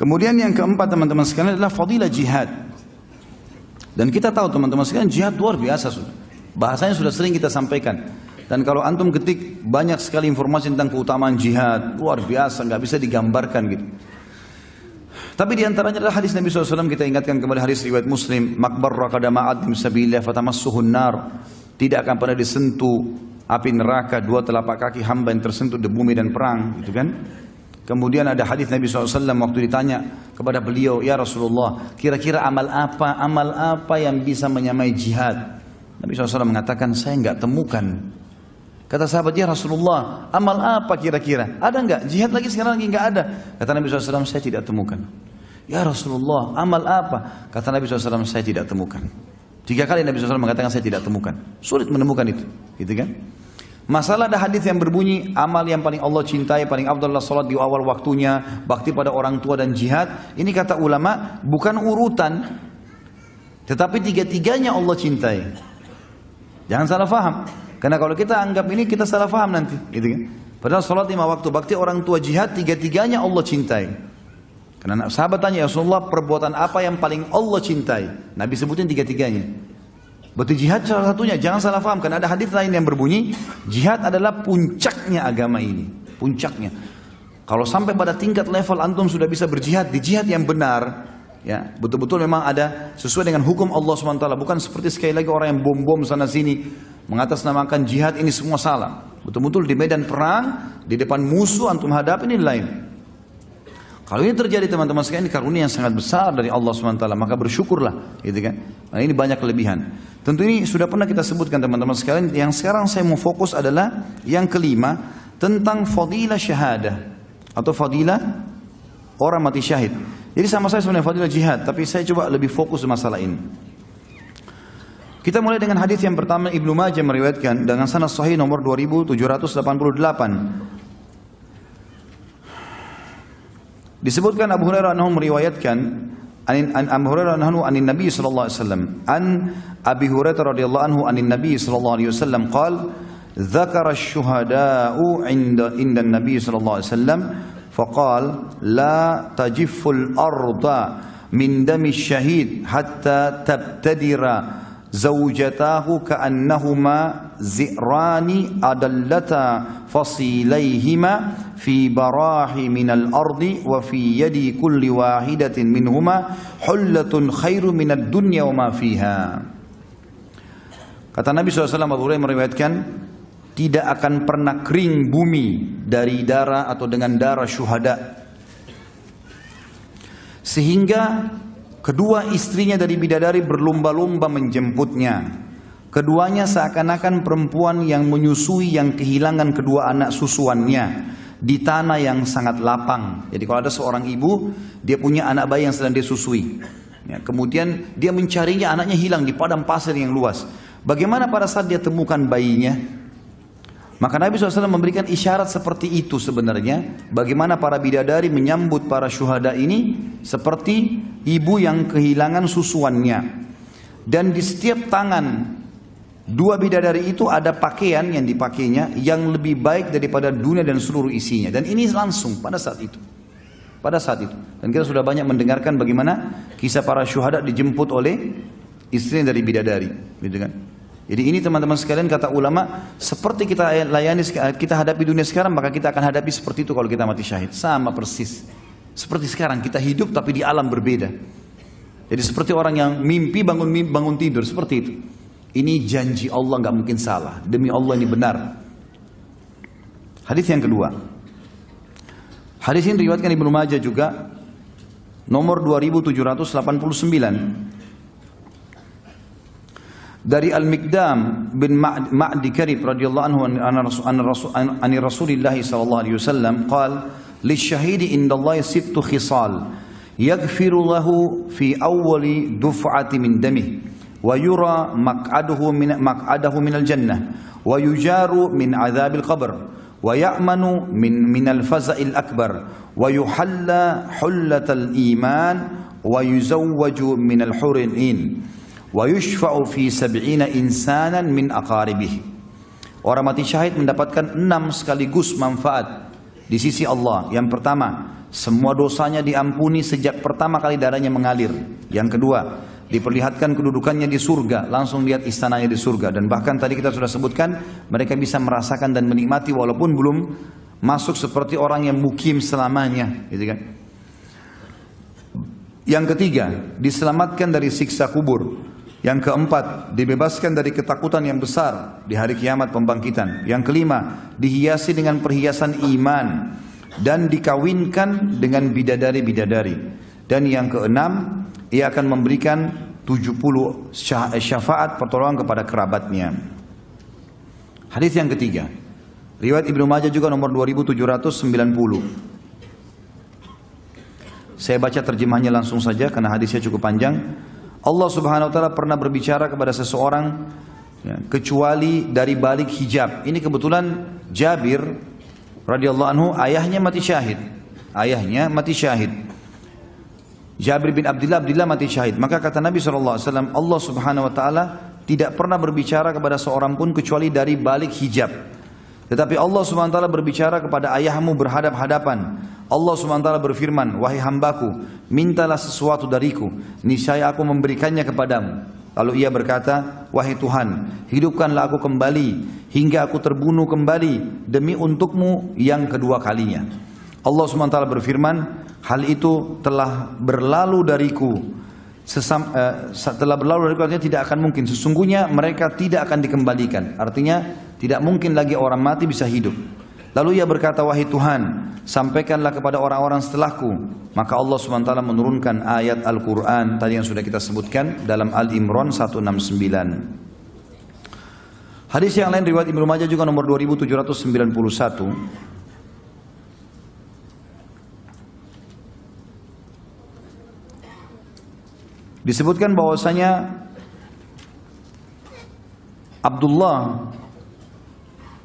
Kemudian yang keempat teman-teman sekalian adalah fadilah jihad. Dan kita tahu teman-teman sekalian jihad luar biasa sudah. Bahasanya sudah sering kita sampaikan. Dan kalau antum ketik banyak sekali informasi tentang keutamaan jihad, luar biasa, nggak bisa digambarkan gitu. Tapi di antaranya adalah hadis Nabi SAW kita ingatkan kembali hadis riwayat Muslim, makbar rakada ma'adim sabilillah fatamassuhun nar. Tidak akan pernah disentuh api neraka dua telapak kaki hamba yang tersentuh di bumi dan perang, gitu kan? Kemudian ada hadis Nabi SAW waktu ditanya kepada beliau, Ya Rasulullah, kira-kira amal apa, amal apa yang bisa menyamai jihad? Nabi SAW mengatakan, saya enggak temukan. Kata sahabat, ya Rasulullah, amal apa kira-kira? Ada enggak? Jihad lagi sekarang lagi enggak ada. Kata Nabi SAW, saya tidak temukan. Ya Rasulullah, amal apa? Kata Nabi SAW, saya tidak temukan. Tiga kali Nabi SAW mengatakan saya tidak temukan. Sulit menemukan itu. Gitu kan? Masalah ada hadis yang berbunyi amal yang paling Allah cintai, paling adalah salat di awal waktunya, bakti pada orang tua dan jihad. Ini kata ulama bukan urutan, tetapi tiga-tiganya Allah cintai. Jangan salah faham. Karena kalau kita anggap ini kita salah faham nanti, gitu kan? Padahal salat lima waktu, bakti orang tua jihad tiga-tiganya Allah cintai. Karena sahabat tanya ya Rasulullah perbuatan apa yang paling Allah cintai? Nabi sebutin tiga-tiganya. Berarti jihad salah satunya, jangan salah faham. Karena ada hadis lain yang berbunyi, jihad adalah puncaknya agama ini. Puncaknya. Kalau sampai pada tingkat level antum sudah bisa berjihad, di jihad yang benar, ya betul-betul memang ada sesuai dengan hukum Allah SWT. Bukan seperti sekali lagi orang yang bom-bom sana sini, mengatasnamakan jihad ini semua salah. Betul-betul di medan perang, di depan musuh antum hadapi ini lain. Kalau ini terjadi teman-teman sekalian ini karunia yang sangat besar dari Allah SWT maka bersyukurlah gitu kan. Nah, ini banyak kelebihan. Tentu ini sudah pernah kita sebutkan teman-teman sekalian yang sekarang saya mau fokus adalah yang kelima tentang fadilah syahadah atau fadilah orang mati syahid. Jadi sama saya sebenarnya fadilah jihad tapi saya coba lebih fokus masalah ini. Kita mulai dengan hadis yang pertama Ibnu Majah meriwayatkan dengan sanad sahih nomor 2788 Disebutkan Abu Hurairah anhu meriwayatkan an, Abu Hurairah anhu anin Nabi sallallahu alaihi wasallam an Abi Hurairah radhiyallahu anhu anin Nabi sallallahu alaihi wasallam qala ذكر الشهداء عند عند النبي صلى الله عليه وسلم فقال لا تجف الأرض من دم الشهيد حتى تبتدر زوجتاه كأنهما زئران أدلتا فصيليهما في براح من الأرض وفي يد كل واحدة منهما حلة خير من الدنيا وما فيها Kata Nabi SAW Abu Hurairah meriwayatkan tidak akan pernah kering bumi dari darah atau dengan darah syuhada sehingga kedua istrinya dari bidadari berlomba-lomba menjemputnya Keduanya seakan-akan perempuan yang menyusui yang kehilangan kedua anak susuannya di tanah yang sangat lapang. Jadi kalau ada seorang ibu, dia punya anak bayi yang sedang dia susui. Ya, kemudian dia mencarinya, anaknya hilang di padang pasir yang luas. Bagaimana pada saat dia temukan bayinya? Maka Nabi SAW memberikan isyarat seperti itu sebenarnya. Bagaimana para bidadari menyambut para syuhada ini seperti ibu yang kehilangan susuannya. Dan di setiap tangan Dua bidadari itu ada pakaian yang dipakainya yang lebih baik daripada dunia dan seluruh isinya. Dan ini langsung pada saat itu. Pada saat itu. Dan kita sudah banyak mendengarkan bagaimana kisah para syuhada dijemput oleh istri dari bidadari. Gitu kan. Jadi ini teman-teman sekalian kata ulama seperti kita layani kita hadapi dunia sekarang maka kita akan hadapi seperti itu kalau kita mati syahid sama persis seperti sekarang kita hidup tapi di alam berbeda jadi seperti orang yang mimpi bangun mimpi, bangun tidur seperti itu ini janji Allah nggak mungkin salah. Demi Allah ini benar. Hadis yang kedua. Hadis ini diriwayatkan Ibnu Majah juga nomor 2789 dari Al-Miqdam bin Ma'di Karib radhiyallahu anhu an Rasulillah sallallahu alaihi wasallam qala lisyahidi indallahi sittu khisal yaghfiru lahu fi awwali duf'ati min wa yura maq'aduhu min maq'adahu minal jannah wa yujaru min adzabil qabr wa ya'manu min minal faza'il akbar wa yuhalla hullatal iman wa yuzawwaju minal huril in wa yushfa'u fi sab'ina orang mati syahid mendapatkan enam sekaligus manfaat di sisi Allah. Yang pertama semua dosanya diampuni sejak pertama kali darahnya mengalir. Yang kedua diperlihatkan kedudukannya di surga, langsung lihat istananya di surga. Dan bahkan tadi kita sudah sebutkan, mereka bisa merasakan dan menikmati walaupun belum masuk seperti orang yang mukim selamanya. Gitu kan. Yang ketiga, diselamatkan dari siksa kubur. Yang keempat, dibebaskan dari ketakutan yang besar di hari kiamat pembangkitan. Yang kelima, dihiasi dengan perhiasan iman dan dikawinkan dengan bidadari-bidadari. Dan yang keenam, ia akan memberikan 70 syafaat pertolongan kepada kerabatnya. Hadis yang ketiga. Riwayat Ibnu Majah juga nomor 2790. Saya baca terjemahnya langsung saja karena hadisnya cukup panjang. Allah Subhanahu wa taala pernah berbicara kepada seseorang ya, kecuali dari balik hijab. Ini kebetulan Jabir radhiyallahu anhu ayahnya mati syahid. Ayahnya mati syahid. Jabir bin Abdullah Abdullah mati syahid. Maka kata Nabi SAW, Allah subhanahu wa ta'ala tidak pernah berbicara kepada seorang pun kecuali dari balik hijab. Tetapi Allah subhanahu wa ta'ala berbicara kepada ayahmu berhadap-hadapan. Allah subhanahu wa ta'ala berfirman, Wahai hambaku, mintalah sesuatu dariku. Niscaya aku memberikannya kepadamu. Lalu ia berkata, Wahai Tuhan, hidupkanlah aku kembali hingga aku terbunuh kembali demi untukmu yang kedua kalinya. Allah SWT berfirman, hal itu telah berlalu dariku. Sesam, uh, telah berlalu dariku artinya tidak akan mungkin. Sesungguhnya mereka tidak akan dikembalikan. Artinya tidak mungkin lagi orang mati bisa hidup. Lalu ia berkata, wahai Tuhan, sampaikanlah kepada orang-orang setelahku. Maka Allah SWT menurunkan ayat Al-Quran tadi yang sudah kita sebutkan dalam Al-Imran 169. Hadis yang lain riwayat Ibnu Majah juga nomor 2791. Disebutkan bahwasanya Abdullah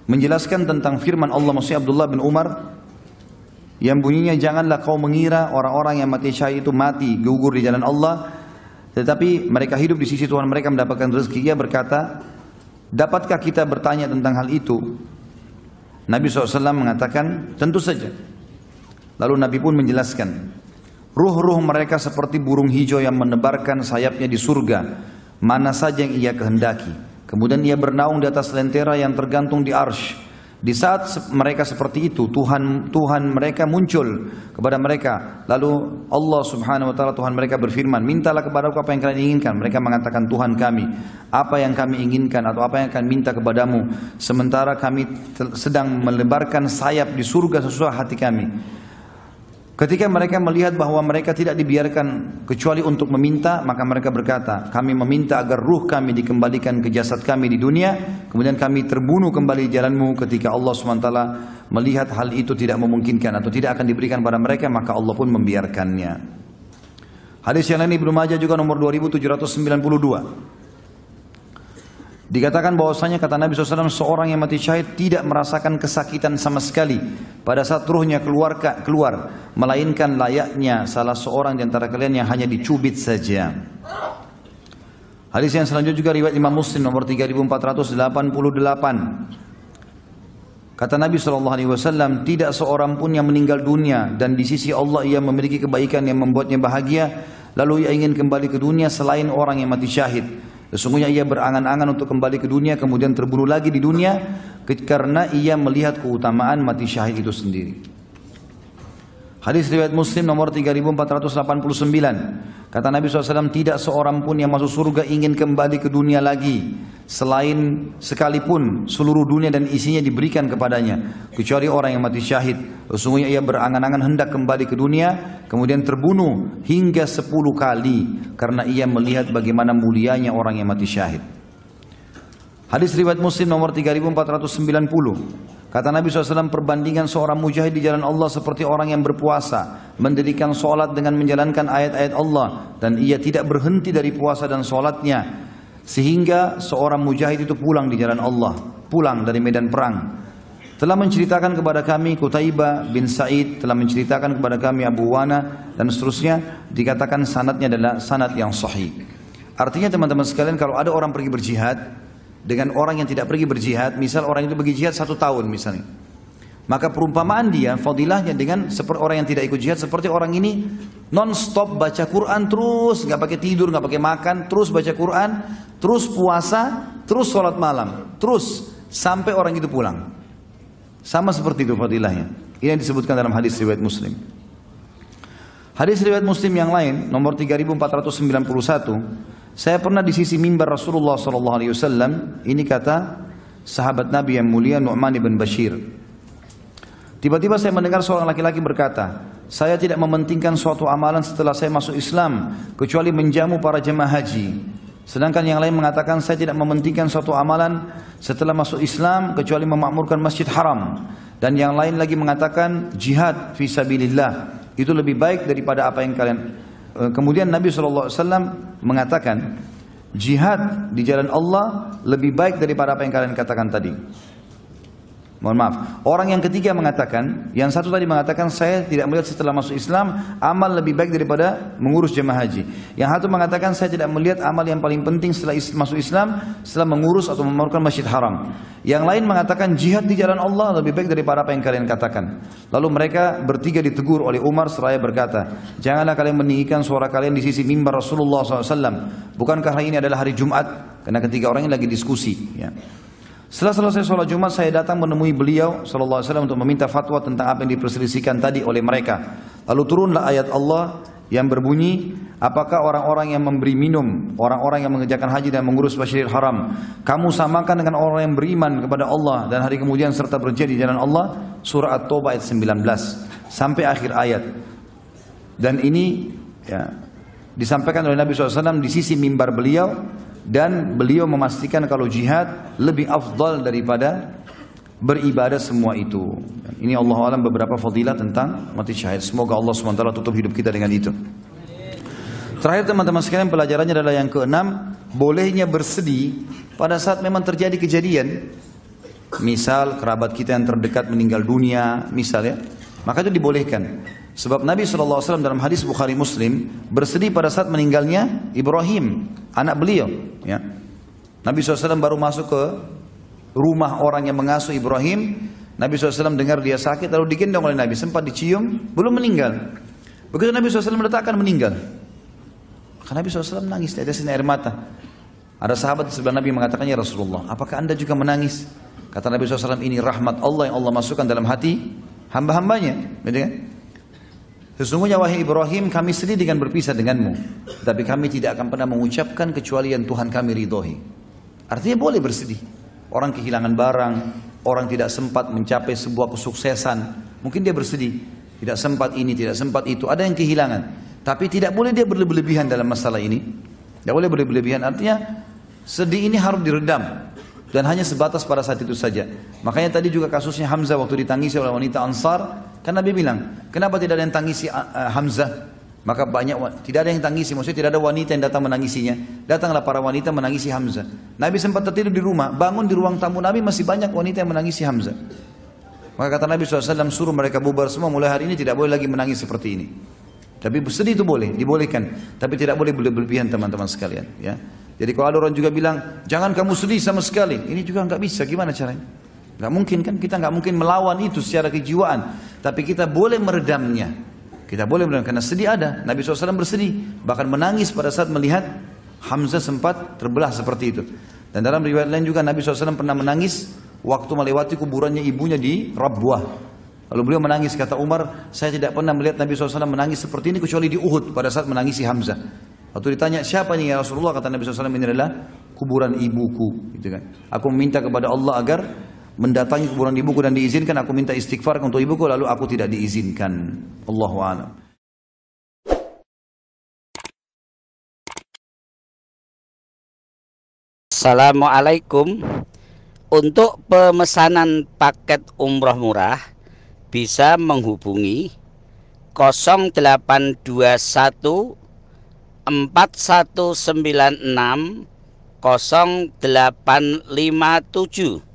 menjelaskan tentang firman Allah maksudnya Abdullah bin Umar yang bunyinya janganlah kau mengira orang-orang yang mati syahid itu mati gugur di jalan Allah tetapi mereka hidup di sisi Tuhan mereka mendapatkan rezeki. Ia berkata dapatkah kita bertanya tentang hal itu? Nabi SAW mengatakan tentu saja. Lalu Nabi pun menjelaskan ruh-ruh mereka seperti burung hijau yang menebarkan sayapnya di surga mana saja yang ia kehendaki Kemudian ia bernaung di atas lentera yang tergantung di arsh. Di saat mereka seperti itu, Tuhan Tuhan mereka muncul kepada mereka. Lalu Allah Subhanahu wa taala Tuhan mereka berfirman, "Mintalah kepada apa yang kalian inginkan." Mereka mengatakan, "Tuhan kami, apa yang kami inginkan atau apa yang kami minta kepadamu sementara kami sedang melebarkan sayap di surga sesuai hati kami." Ketika mereka melihat bahwa mereka tidak dibiarkan kecuali untuk meminta, maka mereka berkata, kami meminta agar ruh kami dikembalikan ke jasad kami di dunia, kemudian kami terbunuh kembali di jalanmu ketika Allah SWT melihat hal itu tidak memungkinkan atau tidak akan diberikan pada mereka, maka Allah pun membiarkannya. Hadis yang lain Ibnu Majah juga nomor 2792. Dikatakan bahwasanya kata Nabi SAW seorang yang mati syahid tidak merasakan kesakitan sama sekali pada saat ruhnya keluar keluar melainkan layaknya salah seorang di antara kalian yang hanya dicubit saja. Hadis yang selanjutnya juga riwayat Imam Muslim nomor 3488. Kata Nabi SAW, tidak seorang pun yang meninggal dunia dan di sisi Allah ia memiliki kebaikan yang membuatnya bahagia, lalu ia ingin kembali ke dunia selain orang yang mati syahid. Sesungguhnya ia berangan-angan untuk kembali ke dunia kemudian terbunuh lagi di dunia karena ia melihat keutamaan mati syahid itu sendiri. Hadis riwayat Muslim nomor 3489. Kata Nabi SAW, tidak seorang pun yang masuk surga ingin kembali ke dunia lagi. Selain sekalipun seluruh dunia dan isinya diberikan kepadanya. Kecuali orang yang mati syahid. Sesungguhnya ia berangan-angan hendak kembali ke dunia. Kemudian terbunuh hingga sepuluh kali. Karena ia melihat bagaimana mulianya orang yang mati syahid. Hadis riwayat Muslim nomor 3490. Kata Nabi SAW perbandingan seorang mujahid di jalan Allah seperti orang yang berpuasa. Mendirikan sholat dengan menjalankan ayat-ayat Allah. Dan ia tidak berhenti dari puasa dan sholatnya. Sehingga seorang mujahid itu pulang di jalan Allah. Pulang dari medan perang. Telah menceritakan kepada kami Kutaibah bin Sa'id. Telah menceritakan kepada kami Abu Wana. Dan seterusnya dikatakan sanatnya adalah sanat yang sahih. Artinya teman-teman sekalian kalau ada orang pergi berjihad dengan orang yang tidak pergi berjihad, misal orang itu pergi jihad satu tahun misalnya. Maka perumpamaan dia, fadilahnya dengan seperti orang yang tidak ikut jihad, seperti orang ini non-stop baca Quran terus, nggak pakai tidur, nggak pakai makan, terus baca Quran, terus puasa, terus sholat malam, terus sampai orang itu pulang. Sama seperti itu fadilahnya. Ini yang disebutkan dalam hadis riwayat Muslim. Hadis riwayat Muslim yang lain nomor 3491 saya pernah di sisi mimbar Rasulullah wasallam ini kata sahabat Nabi yang mulia Nu'man bin Bashir Tiba-tiba saya mendengar seorang laki-laki berkata, saya tidak mementingkan suatu amalan setelah saya masuk Islam, kecuali menjamu para jemaah haji. Sedangkan yang lain mengatakan saya tidak mementingkan suatu amalan setelah masuk Islam, kecuali memakmurkan masjid haram. Dan yang lain lagi mengatakan jihad fi sabilillah. Itu lebih baik daripada apa yang kalian... Eh, kemudian Nabi SAW mengatakan, jihad di jalan Allah lebih baik daripada apa yang kalian katakan tadi. Mohon maaf. Orang yang ketiga mengatakan, yang satu tadi mengatakan saya tidak melihat setelah masuk Islam amal lebih baik daripada mengurus jemaah haji. Yang satu mengatakan saya tidak melihat amal yang paling penting setelah masuk Islam setelah mengurus atau memamurkan masjid haram. Yang lain mengatakan jihad di jalan Allah lebih baik daripada apa yang kalian katakan. Lalu mereka bertiga ditegur oleh Umar seraya berkata, janganlah kalian meninggikan suara kalian di sisi mimbar Rasulullah SAW. Bukankah hari ini adalah hari Jumat? Karena ketiga orang ini lagi diskusi. Ya. Setelah selesai sholat Jumat saya datang menemui beliau Sallallahu Alaihi untuk meminta fatwa tentang apa yang diperselisihkan tadi oleh mereka. Lalu turunlah ayat Allah yang berbunyi, apakah orang-orang yang memberi minum, orang-orang yang mengerjakan haji dan mengurus Masjidil Haram, kamu samakan dengan orang yang beriman kepada Allah dan hari kemudian serta berjaya di jalan Allah? Surah At-Taubah ayat 19 sampai akhir ayat. Dan ini ya, disampaikan oleh Nabi SAW di sisi mimbar beliau dan beliau memastikan kalau jihad lebih afdal daripada beribadah semua itu. Ini Allah alam beberapa fadilah tentang mati syahid. Semoga Allah SWT tutup hidup kita dengan itu. Terakhir teman-teman sekalian pelajarannya adalah yang keenam, bolehnya bersedih pada saat memang terjadi kejadian. Misal kerabat kita yang terdekat meninggal dunia, misalnya, maka itu dibolehkan. Sebab Nabi SAW dalam hadis Bukhari Muslim bersedih pada saat meninggalnya Ibrahim, anak beliau. Ya. Nabi SAW baru masuk ke rumah orang yang mengasuh Ibrahim. Nabi SAW dengar dia sakit lalu digendong oleh Nabi. Sempat dicium, belum meninggal. Begitu Nabi SAW meletakkan meninggal. Maka Nabi SAW menangis, tetesin air mata. Ada sahabat di sebelah Nabi mengatakan, Ya Rasulullah, apakah anda juga menangis? Kata Nabi SAW, ini rahmat Allah yang Allah masukkan dalam hati hamba-hambanya. Gitu? Sesungguhnya wahai Ibrahim kami sedih dengan berpisah denganmu. Tapi kami tidak akan pernah mengucapkan kecuali yang Tuhan kami ridhoi. Artinya boleh bersedih. Orang kehilangan barang, orang tidak sempat mencapai sebuah kesuksesan. Mungkin dia bersedih. Tidak sempat ini, tidak sempat itu. Ada yang kehilangan. Tapi tidak boleh dia berlebihan dalam masalah ini. Tidak boleh berlebihan. Artinya sedih ini harus diredam dan hanya sebatas pada saat itu saja. Makanya tadi juga kasusnya Hamzah waktu ditangisi oleh wanita Ansar, kan Nabi bilang, kenapa tidak ada yang tangisi uh, Hamzah? Maka banyak tidak ada yang tangisi, maksudnya tidak ada wanita yang datang menangisinya. Datanglah para wanita menangisi Hamzah. Nabi sempat tertidur di rumah, bangun di ruang tamu Nabi masih banyak wanita yang menangisi Hamzah. Maka kata Nabi SAW suruh mereka bubar semua mulai hari ini tidak boleh lagi menangis seperti ini. Tapi bersedih itu boleh, dibolehkan. Tapi tidak boleh berlebihan teman-teman sekalian. Ya. Jadi kalau ada orang juga bilang, jangan kamu sedih sama sekali. Ini juga nggak bisa, gimana caranya? Nggak mungkin kan, kita nggak mungkin melawan itu secara kejiwaan. Tapi kita boleh meredamnya. Kita boleh meredam, karena sedih ada. Nabi SAW bersedih, bahkan menangis pada saat melihat Hamzah sempat terbelah seperti itu. Dan dalam riwayat lain juga Nabi SAW pernah menangis waktu melewati kuburannya ibunya di Rabwah. Lalu beliau menangis, kata Umar, saya tidak pernah melihat Nabi SAW menangis seperti ini kecuali di Uhud pada saat menangisi Hamzah. Waktu ditanya siapa ini ya Rasulullah kata Nabi SAW ini adalah kuburan ibuku gitu kan. Aku meminta kepada Allah agar mendatangi kuburan ibuku dan diizinkan aku minta istighfar untuk ibuku lalu aku tidak diizinkan. Allahu a'lam. Assalamualaikum Untuk pemesanan paket umroh murah Bisa menghubungi 0821 4196 0857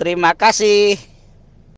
Terima kasih